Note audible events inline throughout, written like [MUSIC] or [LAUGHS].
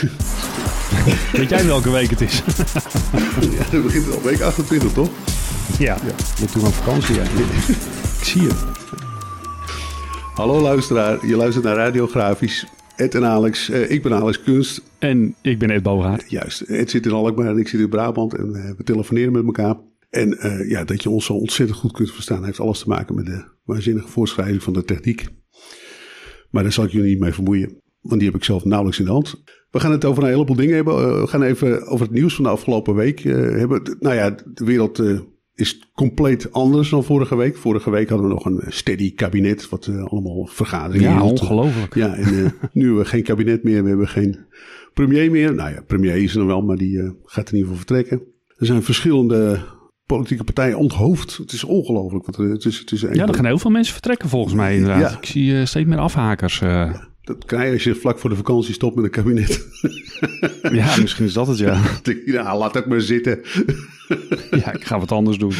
[LAUGHS] Weet jij welke week het is? [LAUGHS] ja, dat begint al week 28, toch? Ja, ja. moet toen op vakantie. Ja. [LAUGHS] Ik zie het. Hallo luisteraar, je luistert naar Radiografisch. Ed en Alex, uh, ik ben Alex Kunst. En ik ben Ed Bogaert. Juist, Ed zit in Alkmaar en ik zit in Brabant en uh, we telefoneren met elkaar. En uh, ja, dat je ons zo ontzettend goed kunt verstaan heeft alles te maken met de waanzinnige voorschrijving van de techniek. Maar daar zal ik jullie niet mee vermoeien, want die heb ik zelf nauwelijks in de hand. We gaan het over een heleboel dingen hebben. we gaan even over het nieuws van de afgelopen week hebben. Nou ja, de wereld is compleet anders dan vorige week. Vorige week hadden we nog een steady kabinet, wat uh, allemaal vergaderingen Ja, ongelooflijk. Ja, en uh, [LAUGHS] nu hebben we geen kabinet meer, we hebben geen premier meer. Nou ja, premier is er nog wel, maar die gaat in ieder geval vertrekken. Er zijn verschillende politieke partijen onthoofd. Het is ongelooflijk. Want het is, het is ja, er gaan heel veel mensen vertrekken volgens mij inderdaad. Ja. Ik zie steeds meer afhakers. Ja. Dat krijg je als je vlak voor de vakantie stopt met een kabinet. ja, misschien is dat het, ja. [LAUGHS] ja, laat het maar zitten. ja, ik ga wat anders doen.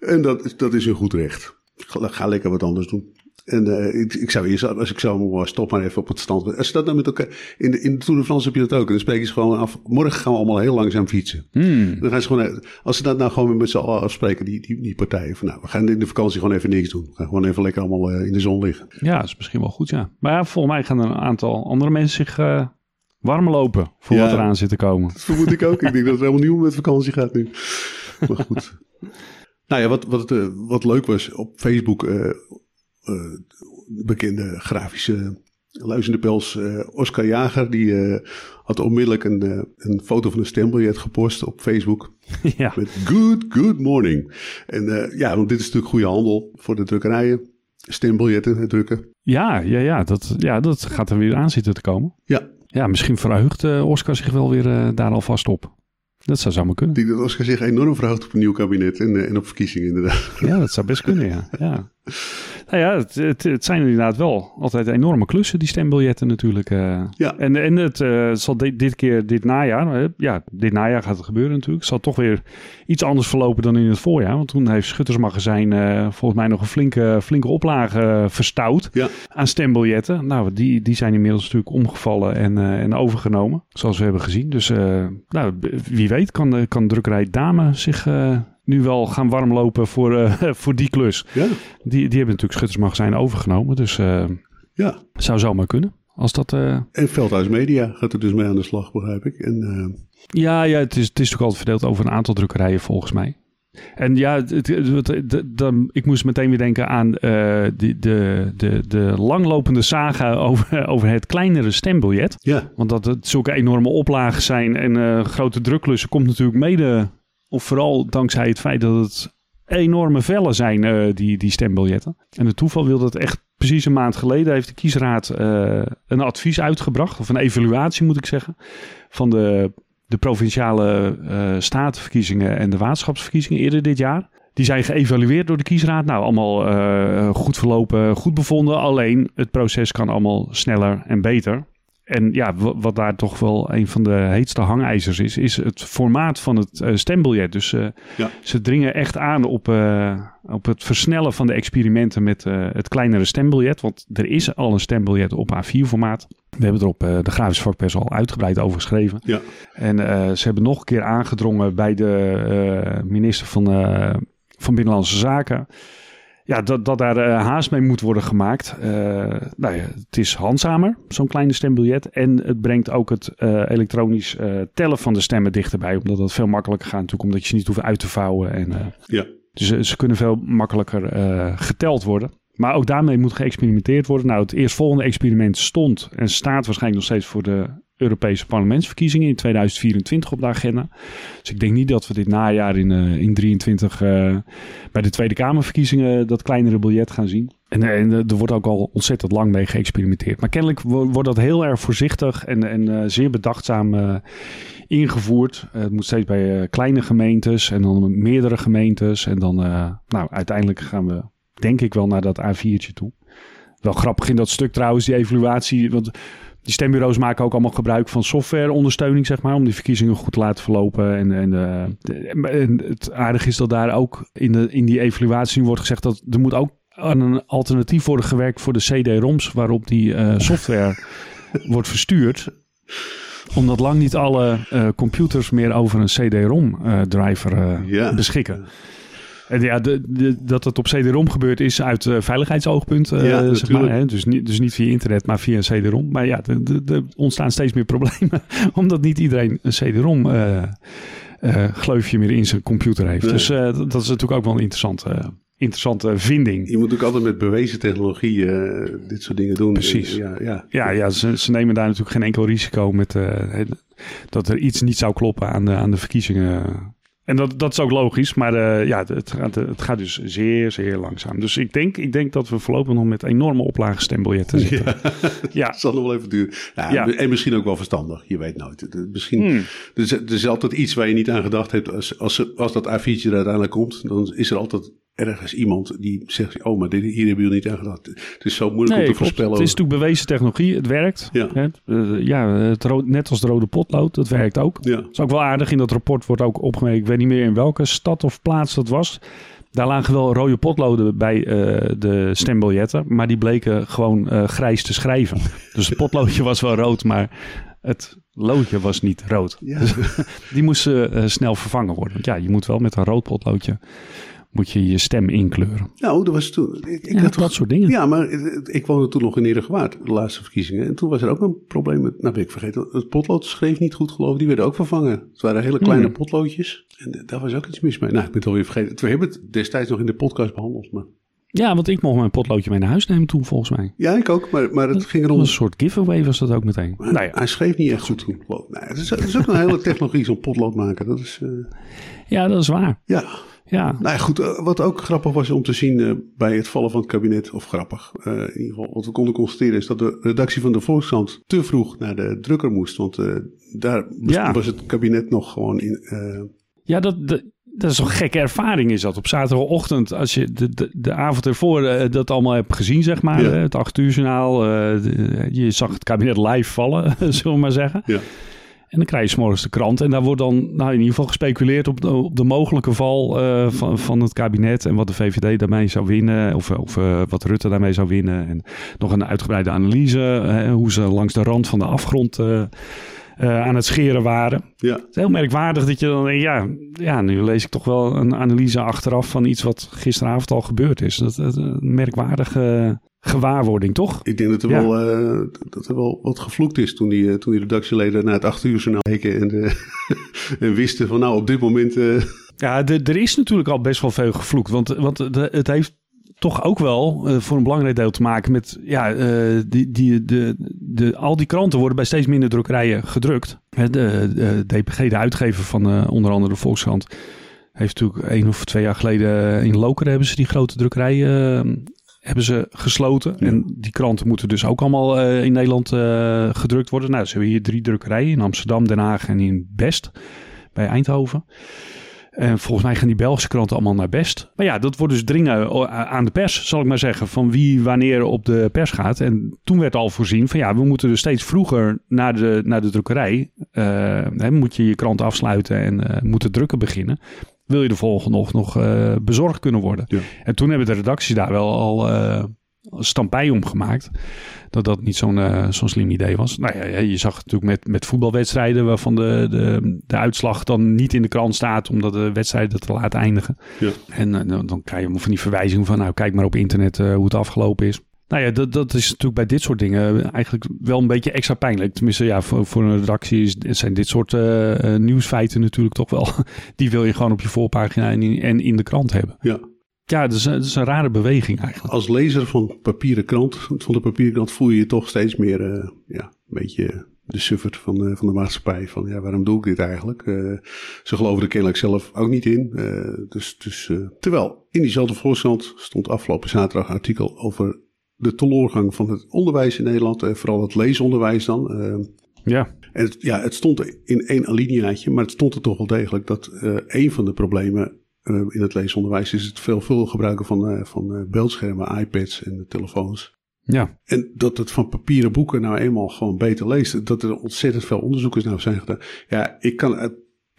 en dat, dat is een goed recht. Ga, ga lekker wat anders doen. En uh, ik, ik, zou eerst, als ik zou stop maar even op het stand. Als je dat nou met elkaar. In de, in de Tour de France heb je dat ook. En dan spreken ze gewoon af. Morgen gaan we allemaal heel langzaam fietsen. Hmm. Dan gaan ze gewoon. Als ze dat nou gewoon met z'n allen afspreken, die, die, die partijen. Van nou, we gaan in de vakantie gewoon even niks doen. We gaan gewoon even lekker allemaal uh, in de zon liggen. Ja, dat is misschien wel goed, ja. Maar ja, volgens mij gaan er een aantal andere mensen zich. Uh, warm lopen voor ja, wat eraan zit te komen. Dat vermoed ik ook. ik denk dat er helemaal niemand met vakantie gaat nu. Maar goed. [LAUGHS] nou ja, wat, wat, uh, wat leuk was op Facebook. Uh, uh, bekende grafische luizende pels Oscar Jager. Die had onmiddellijk een, een foto van een stembiljet gepost op Facebook. [LAUGHS] Ja. Met good, good morning. En ja, want dit is natuurlijk goede handel voor de drukkerijen. Stembiljetten drukken. Ja, ja, ja, dat, ja, dat gaat er weer aan zitten te komen. Ja, ja, misschien verheugt Oscar zich wel weer daar alvast op. Dat zou zomaar kunnen. Ik denk dat Oscar zich enorm verheugt op een nieuw kabinet en, en op verkiezingen inderdaad. Ja, dat zou best kunnen, ja. [LAUGHS] ja. Nou ja, het, het, het, zijn inderdaad wel altijd enorme klussen, die stembiljetten natuurlijk. Uh. Ja. En, en het uh, zal dit, dit, keer, dit najaar, ja, dit najaar gaat het gebeuren natuurlijk. Het zal toch weer iets anders verlopen dan in het voorjaar. Want toen heeft Schuttersmagazijn volgens mij nog een flinke, flinke oplage verstout ja. aan stembiljetten. Nou, die, die zijn inmiddels natuurlijk omgevallen en, en overgenomen, zoals we hebben gezien. Dus nou, wie weet kan, kan drukkerij Dame zich nu wel gaan warmlopen voor, uh, [LAUGHS] voor die klus. Ja. Die, die hebben natuurlijk Schuttersmagazijn overgenomen. Dus uh, ja. zou zomaar kunnen. Als dat, uh... En Veldhuis Media gaat er dus mee aan de slag, begrijp ik. En, Ja, ja het, is, het is natuurlijk altijd verdeeld over een aantal drukkerijen volgens mij. En ja, het, het, het, de, ik moest meteen weer denken aan uh, de, de, de, de langlopende saga [LAUGHS] over, over het kleinere stembiljet. Ja. Want dat het zulke enorme oplagen zijn en uh, grote drukklussen komt natuurlijk mede of vooral dankzij het feit dat het enorme vellen zijn, uh, die, die stembiljetten. En het toeval wil dat echt precies een maand geleden heeft de kiesraad uh, een advies uitgebracht, of een evaluatie moet ik zeggen, van de, de provinciale uh, statenverkiezingen en de waterschapsverkiezingen eerder dit jaar. Die zijn geëvalueerd door de kiesraad. Nou, allemaal goed verlopen, goed bevonden. Alleen het proces kan allemaal sneller en beter. En ja, wat daar toch wel een van de heetste hangijzers is, is het formaat van het uh, stembiljet. Dus uh, ja. ze dringen echt aan op, uh, op het versnellen van de experimenten met het kleinere stembiljet. Want er is al een stembiljet op A4-formaat. We hebben er op de grafische vakpers al uitgebreid over geschreven. Ja. En ze hebben nog een keer aangedrongen bij de minister van, van Binnenlandse Zaken ja, dat, dat daar uh, haast mee moet worden gemaakt. Uh, nou ja, het is handzamer, zo'n kleine stembiljet. En het brengt ook het uh, elektronisch tellen van de stemmen dichterbij. Omdat dat veel makkelijker gaat natuurlijk, omdat je ze niet hoeft uit te vouwen. En, ja. Dus ze kunnen veel makkelijker geteld worden. Maar ook daarmee moet geëxperimenteerd worden. Nou, het eerstvolgende experiment stond en staat waarschijnlijk nog steeds voor de Europese parlementsverkiezingen in 2024 op de agenda. Dus ik denk niet dat we dit najaar in, uh, in 23 uh, bij de Tweede Kamerverkiezingen dat kleinere biljet gaan zien. En, er wordt ook al ontzettend lang mee geëxperimenteerd. Maar kennelijk wordt dat heel erg voorzichtig en, en zeer bedachtzaam ingevoerd. het moet steeds bij kleine gemeentes en dan meerdere gemeentes. En dan, nou, uiteindelijk gaan we denk ik wel naar dat A4'tje toe. Wel grappig in dat stuk trouwens, die evaluatie. Want die stembureaus maken ook allemaal gebruik van softwareondersteuning, zeg maar, om die verkiezingen goed te laten verlopen. En, en, uh, de, en het aardige is dat daar ook in, de, in die evaluatie wordt gezegd dat er moet ook aan een alternatief worden gewerkt voor de CD-ROMs waarop die uh, software [LAUGHS] wordt verstuurd. Omdat lang niet alle uh, computers meer over een CD-ROM-driver Ja. Ja, de, de, dat het op CD-ROM gebeurt is uit uh, veiligheidsoogpunt, uh, Ja, zeg maar. Hè? Dus, niet, dus niet via internet, maar via een CD-ROM. Maar ja, er- ontstaan steeds meer problemen. [LAUGHS] omdat niet iedereen een CD-ROM eh, eh, gleufje meer in zijn computer heeft. Nee. Dus eh, dat is natuurlijk ook wel een interessante, interessante vinding. Je moet ook altijd met bewezen technologie eh, dit soort dingen doen. Precies. Eh, ja, ja. Ja, ja ze, ze nemen daar natuurlijk geen enkel risico met eh, dat er iets niet zou kloppen aan de, aan de verkiezingen. En dat, dat is ook logisch, maar eh, ja, het gaat, het gaat dus zeer, zeer langzaam. Dus ik denk, ik denk dat we voorlopig nog met enorme oplagen stembiljetten zitten. [LAUGHS] Ja, Het zal nog wel even duren. Ja, Ja. En misschien ook wel verstandig. Je weet nooit. Het- Misschien, Hmm. er, is, er is altijd iets waar je niet aan gedacht hebt. Als, als, als dat A4'tje er uiteindelijk komt, dan is er altijd ergens iemand die zegt... Oh, maar dit, hier hebben jullie niet aan gedacht. Het is zo moeilijk Nee, om te klopt. voorspellen. Het is natuurlijk bewezen technologie, het werkt. Ja. Eh, ja, het ro- net als de rode potlood, dat werkt ook. Ja. Dat is ook wel aardig. In dat rapport wordt ook opgemerkt, ik weet niet meer in welke stad of plaats dat was. Daar lagen wel rode potloden bij eh, de stembiljetten, maar die bleken gewoon eh, grijs te schrijven. [LAUGHS] Dus het potloodje was wel rood, maar het loodje was niet rood. Ja. [LAUGHS] Die moesten snel vervangen worden. Want ja, je moet wel met een rood potloodje moet je, je stem inkleuren. Nou, dat was toen... Ik, ik Ja, had dat soort dingen. Ja, maar ik- woonde toen nog in Eregewaard, de laatste verkiezingen. En toen was er ook een probleem met, nou ben ik vergeten, het potlood schreef niet goed geloof ik, die werden ook vervangen. Het waren hele kleine potloodjes en daar was ook iets mis mee. Nou, ik ben het alweer vergeten. We hebben het destijds nog in de podcast behandeld, maar... Ja, want ik mocht mijn potloodje mee naar huis nemen toen, volgens mij. Ja, ik ook, maar, maar het ging Dat erom... was een soort giveaway was dat ook meteen. Maar Nou ja, Hij schreef niet echt goed toen. Nou, het, is, het is ook een hele technologie, zo'n potlood maken. Dat is, eh, ja, dat is waar. ja. Ja, Nou ja, goed, eh, wat ook grappig was om te zien eh, bij het vallen van het kabinet, of grappig, eh, in ieder geval wat we konden constateren is dat de redactie van de Volkskrant te vroeg naar de drukker moest. Want daar was- Ja. was het kabinet nog gewoon in... ja dat, dat, dat is een gekke ervaring is dat. Op zaterdagochtend, als je de, de, de avond ervoor dat allemaal hebt gezien, zeg maar. Ja. het acht uur journaal. je zag het kabinet live vallen, [LAUGHS] zullen we maar zeggen. ja. En dan krijg je 's morgens de krant. En daar wordt dan nou, in ieder geval gespeculeerd op de, op de mogelijke val eh, van, van het kabinet. En wat de VVD daarmee zou winnen. Of, of eh, wat Rutte daarmee zou winnen. En nog een uitgebreide analyse. eh, hoe ze langs de rand van de afgrond eh, aan het scheren waren. ja. Het is heel merkwaardig dat je dan denkt, ja, ja, nu lees ik toch wel een analyse achteraf van iets wat gisteravond al gebeurd is. Dat is een merkwaardige gewaarwording, toch? Ik denk dat er, Ja. wel, eh, dat er wel wat gevloekt is toen die, eh, toen die redactieleden naar het acht uur journaal keken en, eh, [LAUGHS] en wisten van nou op dit moment... Ja, er is natuurlijk al best wel veel gevloekt. Want, want de- het heeft toch ook wel voor een belangrijk deel te maken met... Ja, die, die, de, de, al die kranten worden bij steeds minder drukkerijen gedrukt. De, de DPG, de uitgever van onder andere de Volkskrant... heeft natuurlijk één of twee jaar geleden in Lokeren... hebben ze die grote drukkerij hebben ze gesloten. Ja. En die kranten moeten dus ook allemaal eh, in Nederland eh, gedrukt worden. Nou, ze hebben hier drie drukkerijen in Amsterdam, Den Haag en in Best bij Eindhoven. En volgens mij gaan die Belgische kranten allemaal naar best. Maar ja, dat wordt dus dringen o- aan de pers, zal ik maar zeggen. Van wie wanneer op de pers gaat. En toen werd al voorzien van ja, we moeten dus steeds vroeger naar de, naar de drukkerij. Eh, hè, moet je je krant afsluiten en eh, moet het drukken beginnen. Wil je de volgende nog, nog eh, bezorgd kunnen worden. Ja. En toen hebben de redacties daar wel al eh stampij om gemaakt. Dat dat niet zo'n eh, zo'n slim idee was. Nou ja, je zag het natuurlijk met, met voetbalwedstrijden... waarvan de, de, de uitslag dan niet in de krant staat... omdat de wedstrijden te laat eindigen. Ja. En dan, krijg je van die verwijzingen van... nou, kijk maar op internet hoe het afgelopen is. Nou ja, dat, dat is natuurlijk bij dit soort dingen eigenlijk wel een beetje extra pijnlijk. Tenminste, ja, voor, voor een redactie is, zijn dit soort eh, eh, nieuwsfeiten natuurlijk toch wel... [LAUGHS] die wil je gewoon op je voorpagina en in, en in de krant hebben. ja. Ja, dat is, een- dat is een rare beweging eigenlijk. Als lezer van papieren krant, van de papieren krant voel je je toch steeds meer eh, ja, een beetje de suffert van, eh, van de maatschappij. Van ja, waarom doe ik dit eigenlijk? Ze geloven er kennelijk zelf ook niet in. Dus, dus, terwijl in diezelfde Volkskrant stond afgelopen zaterdag een artikel over de teloorgang van het onderwijs in Nederland. eh, vooral het leesonderwijs dan. Eh, Ja, en het, ja, het stond in één alineaatje, maar het stond er toch wel degelijk dat eh een van de problemen in het leesonderwijs is het veelvuldig gebruiken van, van beeldschermen, iPads en telefoons. ja. En dat het van papieren boeken nou eenmaal gewoon beter leest. Dat er ontzettend veel onderzoekers nou zijn gedaan. Ja, ik kan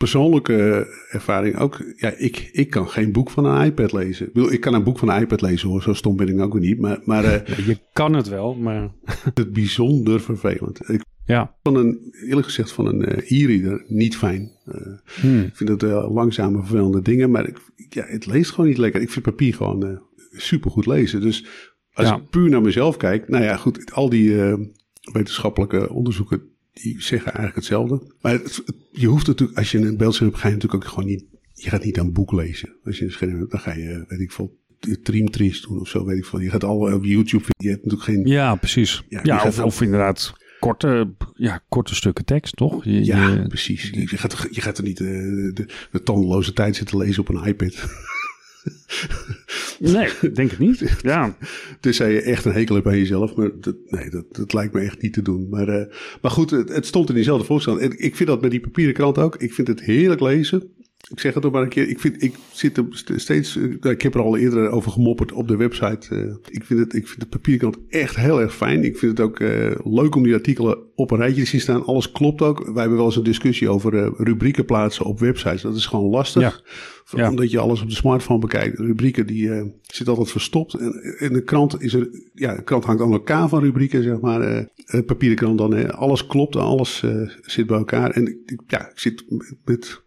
persoonlijke ervaring ook. Ja, ik, ik kan geen boek van een iPad lezen. Ik, bedoel, ik kan een boek van een iPad lezen hoor. Zo stom ben ik ook weer niet. Maar, maar uh, [LAUGHS] je kan het wel, maar... [LAUGHS] het bijzonder vervelend. Ik ja. van een, eerlijk gezegd, van een uh, e-reader niet fijn. Uh, hmm. Ik vind het uh, langzame, vervelende dingen. Maar ik, ja, het leest gewoon niet lekker. Ik vind papier gewoon super goed lezen. Dus als ja. ik puur naar mezelf kijk. Nou ja, goed. Al die wetenschappelijke onderzoeken die zeggen eigenlijk hetzelfde. Maar het, je hoeft natuurlijk, als je een beeldscherm hebt, ga je natuurlijk ook gewoon niet, je gaat niet een boek lezen. Als je een scherm hebt, dan ga je, weet ik veel, Dreamtrees doen of zo, weet ik veel. Je gaat al op YouTube, je hebt natuurlijk geen... Ja, precies. Ja, ja of, of inderdaad korte, ja, korte stukken tekst, toch? Je, ja, je, precies. Je gaat, je gaat er niet uh, de, de tandeloze tijd zitten lezen op een iPad. [LAUGHS] nee, denk het niet. Ja. zei je echt een hekel hebt aan jezelf. Maar dat, nee, dat, lijkt me echt niet te doen. Maar, uh, maar goed, het, het, stond in diezelfde voorstel. En ik vind dat met die papieren krant ook. Ik vind het heerlijk lezen. Ik zeg het nog maar een keer. Ik, vind, ik zit er steeds. Eh, ik heb er al eerder over gemopperd op de website. Uh, ik, vind het, ik vind de papierkant echt heel erg fijn. Ik vind het ook uh, leuk om die artikelen op een rijtje te zien staan. Alles klopt ook. Wij hebben wel eens een discussie over rubrieken plaatsen op websites. Dat is gewoon lastig. Ja. Ja. Omdat je alles op de smartphone bekijkt. Rubrieken die uh, zit altijd verstopt. En in de krant is er. Ja, de krant hangt aan elkaar van rubrieken, zeg maar. Uh, papieren krant dan. Hè. Alles klopt. Alles zit bij elkaar. En ik, ja, ik zit met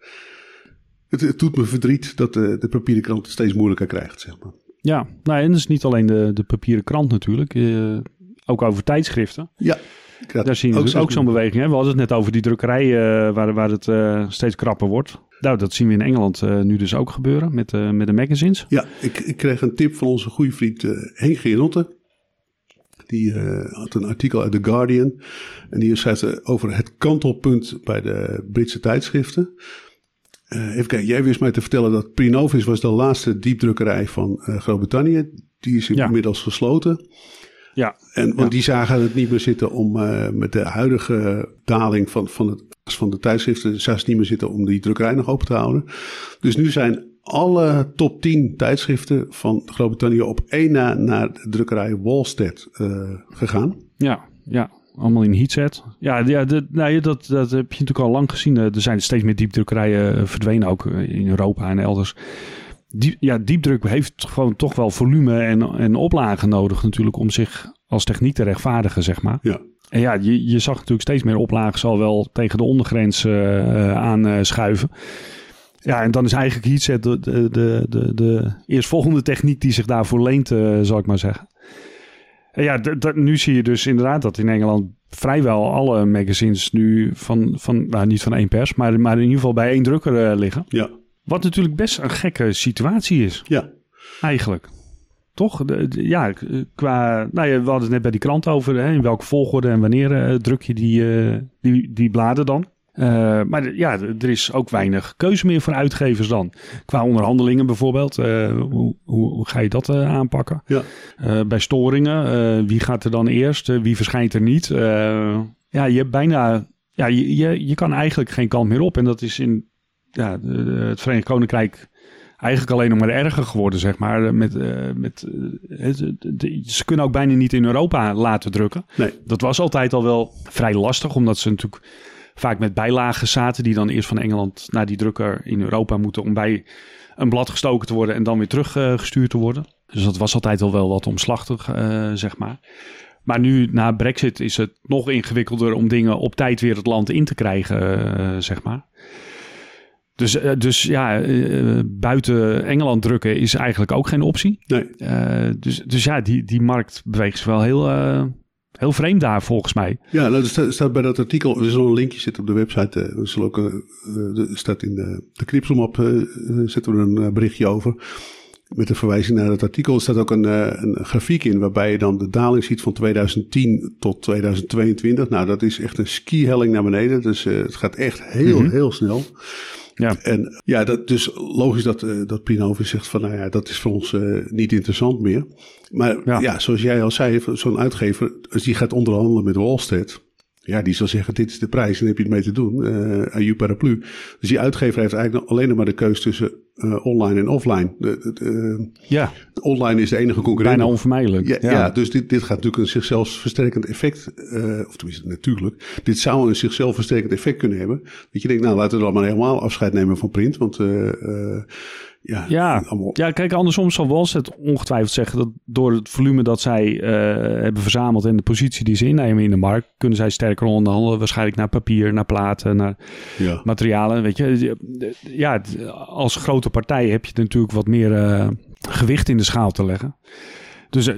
het, het, doet me verdriet dat de, de papieren krant het steeds moeilijker krijgt, zeg maar. Ja, nou en dat is niet alleen de, de papieren krant natuurlijk. Uh, ook over tijdschriften. Ja. Daar zien we ook, dus ook zo'n beweging. Hè? We hadden het net over die drukkerij uh, waar, waar het uh, steeds krapper wordt. Nou, dat zien we in Engeland uh, nu dus ook gebeuren met, met de magazines. Ja, ik, ik kreeg een tip van onze goede vriend Henk Gerotte. Die had een artikel uit The Guardian. En die schrijft over het kantelpunt bij de Britse tijdschriften. Uh, even kijken, jij wist mij te vertellen dat Prinovis was de laatste diepdrukkerij van uh, Groot-Brittannië. Die is inmiddels gesloten. Ja. En, want ja. die zagen het niet meer zitten om uh, met de huidige daling van, van, het, van de tijdschriften, zagen ze niet meer zitten om die drukkerij nog open te houden. Dus nu zijn alle top 10 tijdschriften van Groot-Brittannië op één na naar de drukkerij Wallstead gegaan. Ja, ja allemaal in heatset. Ja, ja dat, nou, dat, dat heb je natuurlijk al lang gezien. Er zijn steeds meer diepdrukkerijen eh, verdwenen, ook eh, in Europa en elders. Diep, ja, diepdruk heeft gewoon toch wel volume en, en oplagen nodig natuurlijk om zich als techniek te rechtvaardigen, zeg maar. Ja. En ja, je, je zag natuurlijk steeds meer oplagen zal wel tegen de ondergrens uh, aanschuiven. Ja, en dan is eigenlijk heatset de, de, de, de, de eerstvolgende techniek die zich daarvoor leent, uh, zal ik maar zeggen. Ja, nu zie je dus inderdaad dat in Engeland vrijwel alle magazines nu van, van nou niet van één pers, maar, maar in ieder geval bij één drukker uh, liggen. Ja. Wat natuurlijk best een gekke situatie is. Ja. Eigenlijk. Toch? De, de, ja, qua. Nou ja, we hadden het net bij die krant over. Hè, in welke volgorde en wanneer uh, druk je die, uh, die, die bladen dan? Uh, maar ja, er is ook weinig keuze meer voor uitgevers dan. Qua onderhandelingen bijvoorbeeld. Uh, hoe, hoe, hoe, ga je dat uh, aanpakken? Ja. bij storingen, wie gaat er dan eerst? wie verschijnt er niet? ja, je hebt bijna... Ja, je, je, je kan eigenlijk geen kant meer op. En dat is in ja, het Verenigd Koninkrijk eigenlijk alleen nog maar erger geworden, zeg maar. Met, met, ze kunnen ook bijna niet in Europa laten drukken. Nee. Dat was altijd al wel vrij lastig, omdat ze natuurlijk vaak met bijlagen zaten, die dan eerst van Engeland naar die drukker in Europa moeten om bij een blad gestoken te worden en dan weer teruggestuurd te worden. Dus dat was altijd al wel wat omslachtig, uh, zeg maar. Maar nu na Brexit is het nog ingewikkelder om dingen op tijd weer het land in te krijgen, uh, zeg maar. Dus, dus ja, buiten Engeland drukken is eigenlijk ook geen optie. Nee. dus, dus ja, die, die markt beweegt zich wel heel, Heel vreemd daar volgens mij. Ja, nou, er staat, bij dat artikel, er zal een linkje zitten op de website. Uh, er, zal ook, uh, er staat in de, de Knipselmap, uh, zetten we een berichtje over. Met een verwijzing naar het artikel er staat ook een, een grafiek in waarbij je dan de daling ziet van 2010 tot 2022. Nou, dat is echt een skihelling naar beneden. Dus het gaat echt heel, mm-hmm. heel snel. Ja. En ja, dat, dus logisch dat, uh, dat Prinovis zegt van, nou ja, dat is voor ons uh, niet interessant meer. Maar ja. ja. zoals jij al zei, zo'n uitgever, als die gaat onderhandelen met Wallstead, Ja, die zal zeggen, dit is de prijs en heb je het mee te doen. Uh, aan je paraplu. Dus die uitgever heeft eigenlijk alleen nog maar de keus tussen uh, online en offline. De, de, ja. Online is de enige concurrent. Bijna onvermijdelijk. Ja, ja. dus dit, dit gaat natuurlijk een zichzelf versterkend effect, uh, of tenminste natuurlijk, dit zou een zichzelf versterkend effect kunnen hebben. Dat je denkt, nou laten we dan maar helemaal afscheid nemen van print, want ja, ja. ja, kijk, andersom zal Wallstedt ongetwijfeld zeggen dat door het volume dat zij uh, hebben verzameld en de positie die ze innemen in de markt, kunnen zij sterker onderhandelen. Waarschijnlijk naar papier, naar platen, naar ja. materialen. Weet je, ja, als grote partij heb je natuurlijk wat meer uh, gewicht in de schaal te leggen. Dus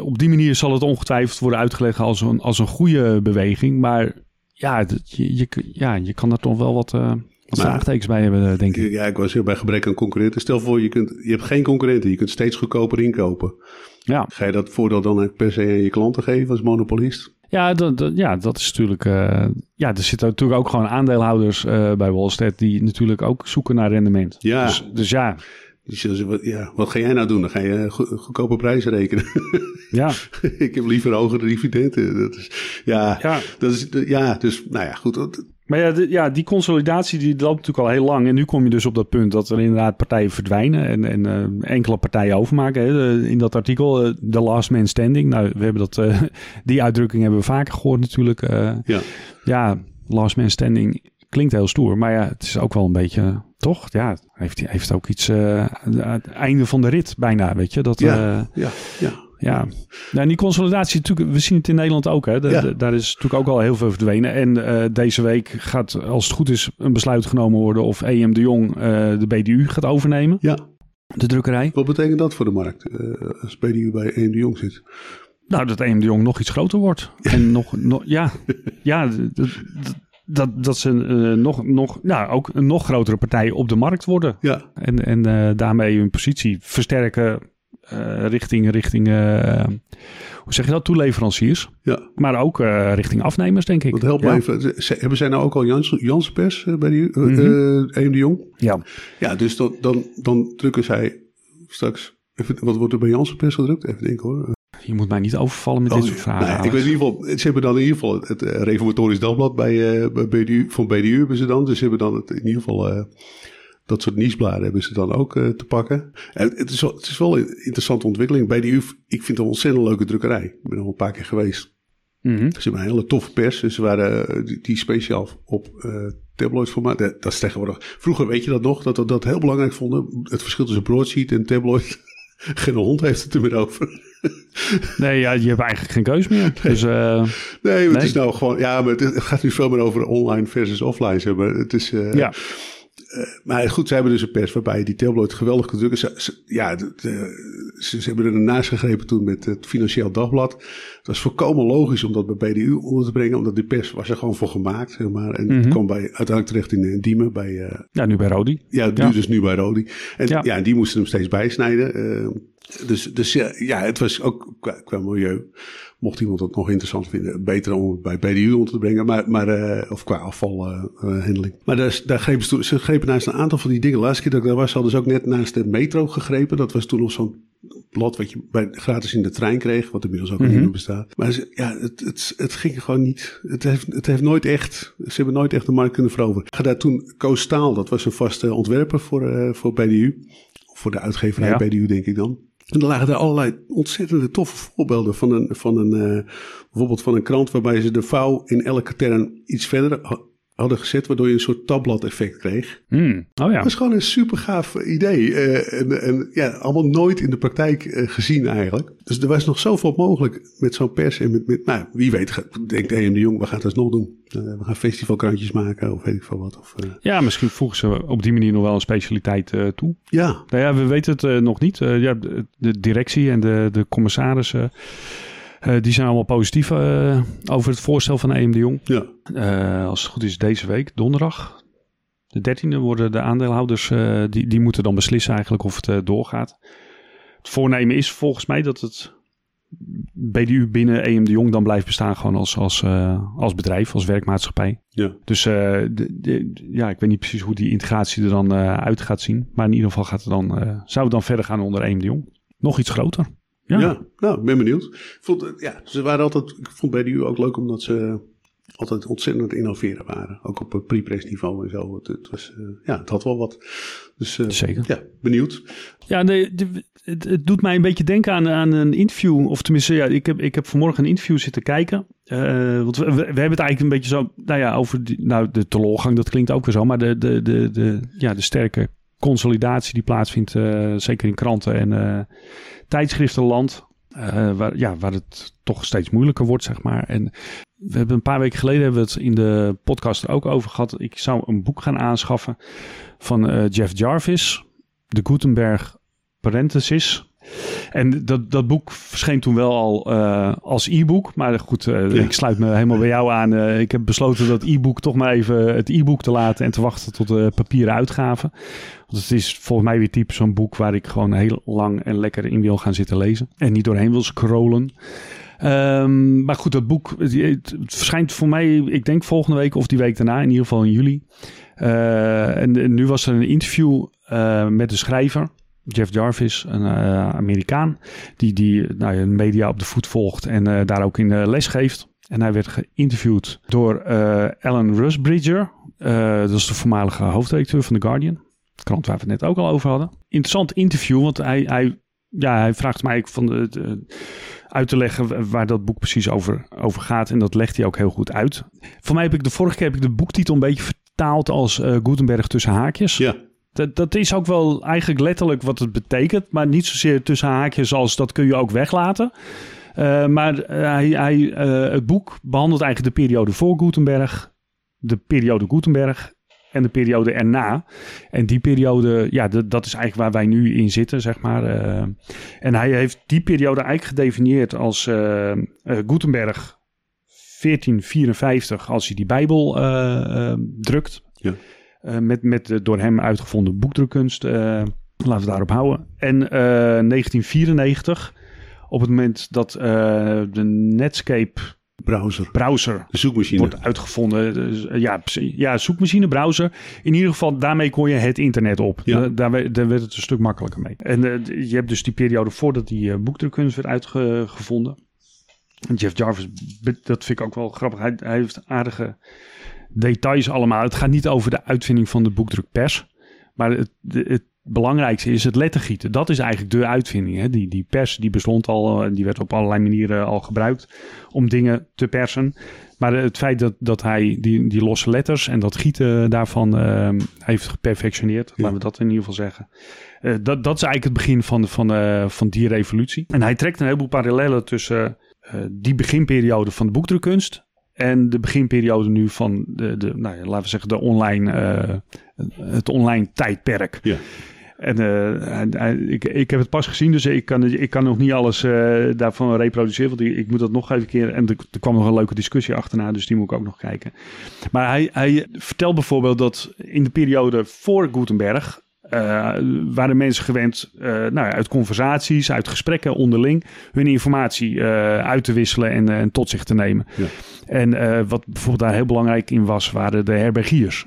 op die manier zal het ongetwijfeld worden uitgelegd als een, als een goede beweging. Maar ja, je, je, ja, je kan er toch wel wat wat vraagtekens bij hebben, eh, denk ik. Ja, ik was heel bij gebrek aan concurrenten. Stel voor, je, kunt, je hebt geen concurrenten. Je kunt steeds goedkoper inkopen. Ja. Ga je dat voordeel dan per se aan je klanten geven als monopolist? Ja, dat, ja, dat is natuurlijk. Uh, ja, er zitten natuurlijk ook gewoon aandeelhouders uh, bij Wallstead die natuurlijk ook zoeken naar rendement. Ja. Dus, dus ja. Dus, ja, wat ga jij nou doen? Dan ga je goedkope prijzen rekenen. [LAUGHS] Ja. ik heb liever hogere dividenden. Dat is, ja, ja. Dat is, ja, dus nou ja, goed. Maar ja, ja, die consolidatie die loopt natuurlijk al heel lang. En nu kom je dus op dat punt dat er inderdaad partijen verdwijnen en, en uh, enkele partijen overmaken. Hè. In dat artikel, uh, The Last Man Standing. Nou, we hebben dat, uh, [LAUGHS] die uitdrukking hebben we vaker gehoord natuurlijk. ja. ja, Last Man Standing klinkt heel stoer. Maar ja, het is ook wel een beetje, toch? Ja, heeft, heeft ook iets, het einde van de rit bijna, weet je. Dat, ja, ja, ja. Ja, nou, en die consolidatie, natuurlijk, we zien het in Nederland ook. Hè. Daar is natuurlijk ook al heel veel verdwenen. En uh, deze week gaat, als het goed is, een besluit genomen worden of EM de Jong uh, de BDU gaat overnemen. Ja. De drukkerij. Wat betekent dat voor de markt uh, als BDU bij EM de Jong zit? Nou, dat EM de Jong nog iets groter wordt. En nog, nog ja, ja dat, dat ze uh, nog, nog, nou, ook een nog grotere partij op de markt worden. Ja. En, en uh, daarmee hun positie versterken uh, richting, richting uh, hoe zeg je dat, toeleveranciers. Ja. Maar ook uh, richting afnemers, denk ik. Dat helpt ja. even. Hebben zij nou ook al Jans, Janssen Pers bij die mm -hmm. EM de Jong? Ja. Ja, dus dan, dan, dan drukken zij straks... Even, wat wordt er bij Janssen Pers gedrukt? Even denken hoor. Je moet mij niet overvallen met oh, dit soort vragen. Ik weet in ieder geval, ze hebben dan in ieder geval het Reformatorisch Dagblad bij, bij BDU, van BDU hebben ze dan. Dus ze hebben dan het, in ieder geval dat soort nieuwsbladen hebben ze dan ook uh, te pakken. En het is, wel, het is wel een interessante ontwikkeling. Bij de UF, ik vind het een ontzettend leuke drukkerij. Ik ben er al een paar keer geweest. Mm -hmm. Ze hebben een hele toffe pers. Dus ze waren die, die speciaal op uh, tabloid formaat. Dat, dat is tegenwoordig. Vroeger weet je dat nog, dat we dat heel belangrijk vonden. Het verschil tussen broadsheet en tabloid. [LAUGHS] Geen hond heeft het er meer over. Nee, ja, je hebt eigenlijk geen keus meer. Nee, dus, uh, nee, het nee. is nou gewoon. Ja, maar het, het, gaat nu veel meer over online versus offline. Zeg maar. Het is. Uh, ja. Uh, maar goed, ze hebben dus een pers waarbij die tabloid geweldig kunt drukken. Ze, ze, ja, de, de, ze, ze, hebben er naast gegrepen toen met het Financieel Dagblad. Het was volkomen logisch om dat bij BDU onder te brengen, omdat die pers was er gewoon voor gemaakt, zeg maar. En mm -hmm. het kwam bij, uiteindelijk terecht in, in Diemen bij... Uh, ja, nu bij Rodi. Ja, nu ja. dus nu bij Rodi. En ja, ja die moesten hem steeds bijsnijden. Uh, dus, dus ja, ja, het was ook qua, qua milieu mocht iemand het nog interessant vinden, beter om het bij BDU onder te brengen, maar, maar, uh, of qua afvalhandeling. Uh, maar daar, daar grepen ze, ze grepen naast een aantal van die dingen. De laatste keer dat ik daar was, hadden ze ook net naast de metro gegrepen. Dat was toen nog zo'n blad wat je bij, gratis in de trein kreeg, wat inmiddels ook mm -hmm. niet meer bestaat. Maar ze, ja, het, het, het ging gewoon niet. Het heeft, het heeft nooit echt, ze hebben nooit echt de markt kunnen veroveren. Ga daar toen Koos Staal, dat was een vaste ontwerper voor, uh, voor BDU. Voor de uitgeverij ja. BDU, denk ik dan. En er lagen er allerlei ontzettende toffe voorbeelden van een, van een uh, bijvoorbeeld van een krant waarbij ze de vouw in elke term iets verder hadden gezet, waardoor je een soort tabblad-effect kreeg. Mm. Oh ja. Dat is gewoon een super gaaf idee. Uh, en, en, ja, allemaal nooit in de praktijk uh, gezien eigenlijk. Dus er was nog zoveel mogelijk met zo'n pers. En met, met, nou, wie weet, denkt EM de Jong, we gaan het alsnog doen. Uh, we gaan festivalkrantjes maken of weet ik veel wat. Of, ja, misschien voegen ze op die manier nog wel een specialiteit toe. Ja. Nou ja, we weten het nog niet. ja, de, de, directie en de, de commissarissen uh, die zijn allemaal positief uh, over het voorstel van EM de Jong. Ja. Uh, als het goed is deze week, donderdag, de 13e, worden de aandeelhouders, die, die moeten dan beslissen eigenlijk of het doorgaat. Het voornemen is volgens mij dat het BDU binnen EM de Jong dan blijft bestaan gewoon als, als, als bedrijf, als werkmaatschappij. Ja. Dus de, de, ja, ik weet niet precies hoe die integratie er dan uit gaat zien. Maar in ieder geval gaat het dan, zou het dan verder gaan onder EM de Jong. Nog iets groter. Ja. ja, nou, ik ben benieuwd. Ik vond, ja, ze waren altijd, ik vond BDU ook leuk omdat ze altijd ontzettend innoveren waren. Ook op pre-press niveau en zo. Het, het was, uh, ja, het had wel wat. Dus uh, Zeker. ja, benieuwd. Ja, nee, de, het, het, doet mij een beetje denken aan, aan een interview. Of tenminste, ja, ik, heb, ik heb vanmorgen een interview zitten kijken. Uh, want we, we, hebben het eigenlijk een beetje zo, nou ja, over die, nou, de teleurgang, dat klinkt ook weer zo. Maar de, de, de, de, ja, de sterke consolidatie die plaatsvindt, zeker in kranten en tijdschriftenland. Uh, waar, ja, waar het toch steeds moeilijker wordt, zeg maar. En we hebben een paar weken geleden hebben we het in de podcast er ook over gehad. Ik zou een boek gaan aanschaffen van uh, Jeff Jarvis, de Gutenberg Parenthesis. En dat, dat boek verscheen toen wel al uh, als e-book. Maar goed, uh, ja. ik sluit me helemaal bij jou aan. Uh, ik heb besloten dat e-book toch maar even het e-book te laten en te wachten tot de papieren uitgave. Want het is volgens mij weer type zo'n boek waar ik gewoon heel lang en lekker in wil gaan zitten lezen. En niet doorheen wil scrollen. Um, maar goed, dat boek het, het, verschijnt voor mij, ik denk volgende week of die week daarna, in ieder geval in juli. En, en, nu was er een interview met de schrijver. Jeff Jarvis, een uh, Amerikaan, die, die nou, ja, media op de voet volgt en uh, daar ook in uh, les geeft. En hij werd geïnterviewd door Alan Rusbridger, dat is de voormalige hoofdredacteur van The Guardian, de krant waar we het net ook al over hadden. Interessant interview, want hij, hij, ja, hij vraagt mij van de, de, uit te leggen waar dat boek precies over, over gaat. En dat legt hij ook heel goed uit. Voor mij heb ik de vorige keer heb ik de boektitel een beetje vertaald als Gutenberg tussen haakjes. Ja. Dat, dat is ook wel eigenlijk letterlijk wat het betekent. Maar niet zozeer tussen haakjes als dat kun je ook weglaten. Uh, maar uh, hij, hij, uh, het boek behandelt eigenlijk de periode voor Gutenberg, de periode Gutenberg en de periode erna. En die periode, ja, dat is eigenlijk waar wij nu in zitten, zeg maar. en hij heeft die periode eigenlijk gedefinieerd als Gutenberg 1454, als hij die Bijbel drukt. Ja. Uh, met, met de door hem uitgevonden boekdrukkunst. Uh, laten we daarop houden. En uh, 1994, op het moment dat de Netscape browser, browser de zoekmachine wordt uitgevonden. Dus, ja, ja, zoekmachine, browser. In ieder geval, daarmee kon je het internet op. Ja. Daar, daar, werd het een stuk makkelijker mee. En je hebt dus die periode voordat die boekdrukkunst werd uitgevonden. Jeff Jarvis, dat vind ik ook wel grappig. Hij, hij heeft aardige details allemaal. Het gaat niet over de uitvinding van de boekdrukpers. Maar het, het belangrijkste is het lettergieten. Dat is eigenlijk de uitvinding. Hè? Die, die pers die bestond al en die werd op allerlei manieren al gebruikt om dingen te persen. Maar het feit dat, dat hij die, die losse letters en dat gieten daarvan uh, heeft geperfectioneerd, ja. laten we dat in ieder geval zeggen. Uh, dat, dat is eigenlijk het begin van, van, uh, van die revolutie. En hij trekt een heleboel parallellen tussen die beginperiode van de boekdrukkunst en de beginperiode nu van de, de nou ja, laten we zeggen, de online, uh, het online tijdperk. Ja. En uh, ik, ik heb het pas gezien, dus ik kan, ik kan nog niet alles uh, daarvan reproduceren. Want ik, ik, moet dat nog even keer. En er, er, kwam nog een leuke discussie achterna, dus die moet ik ook nog kijken. Maar hij, hij vertelt bijvoorbeeld dat in de periode voor Gutenberg. Uh, waren mensen gewend uh, nou, uit conversaties, uit gesprekken onderling hun informatie uh, uit te wisselen en, en, tot zich te nemen. Ja. En wat bijvoorbeeld daar heel belangrijk in was, waren de herbergiers.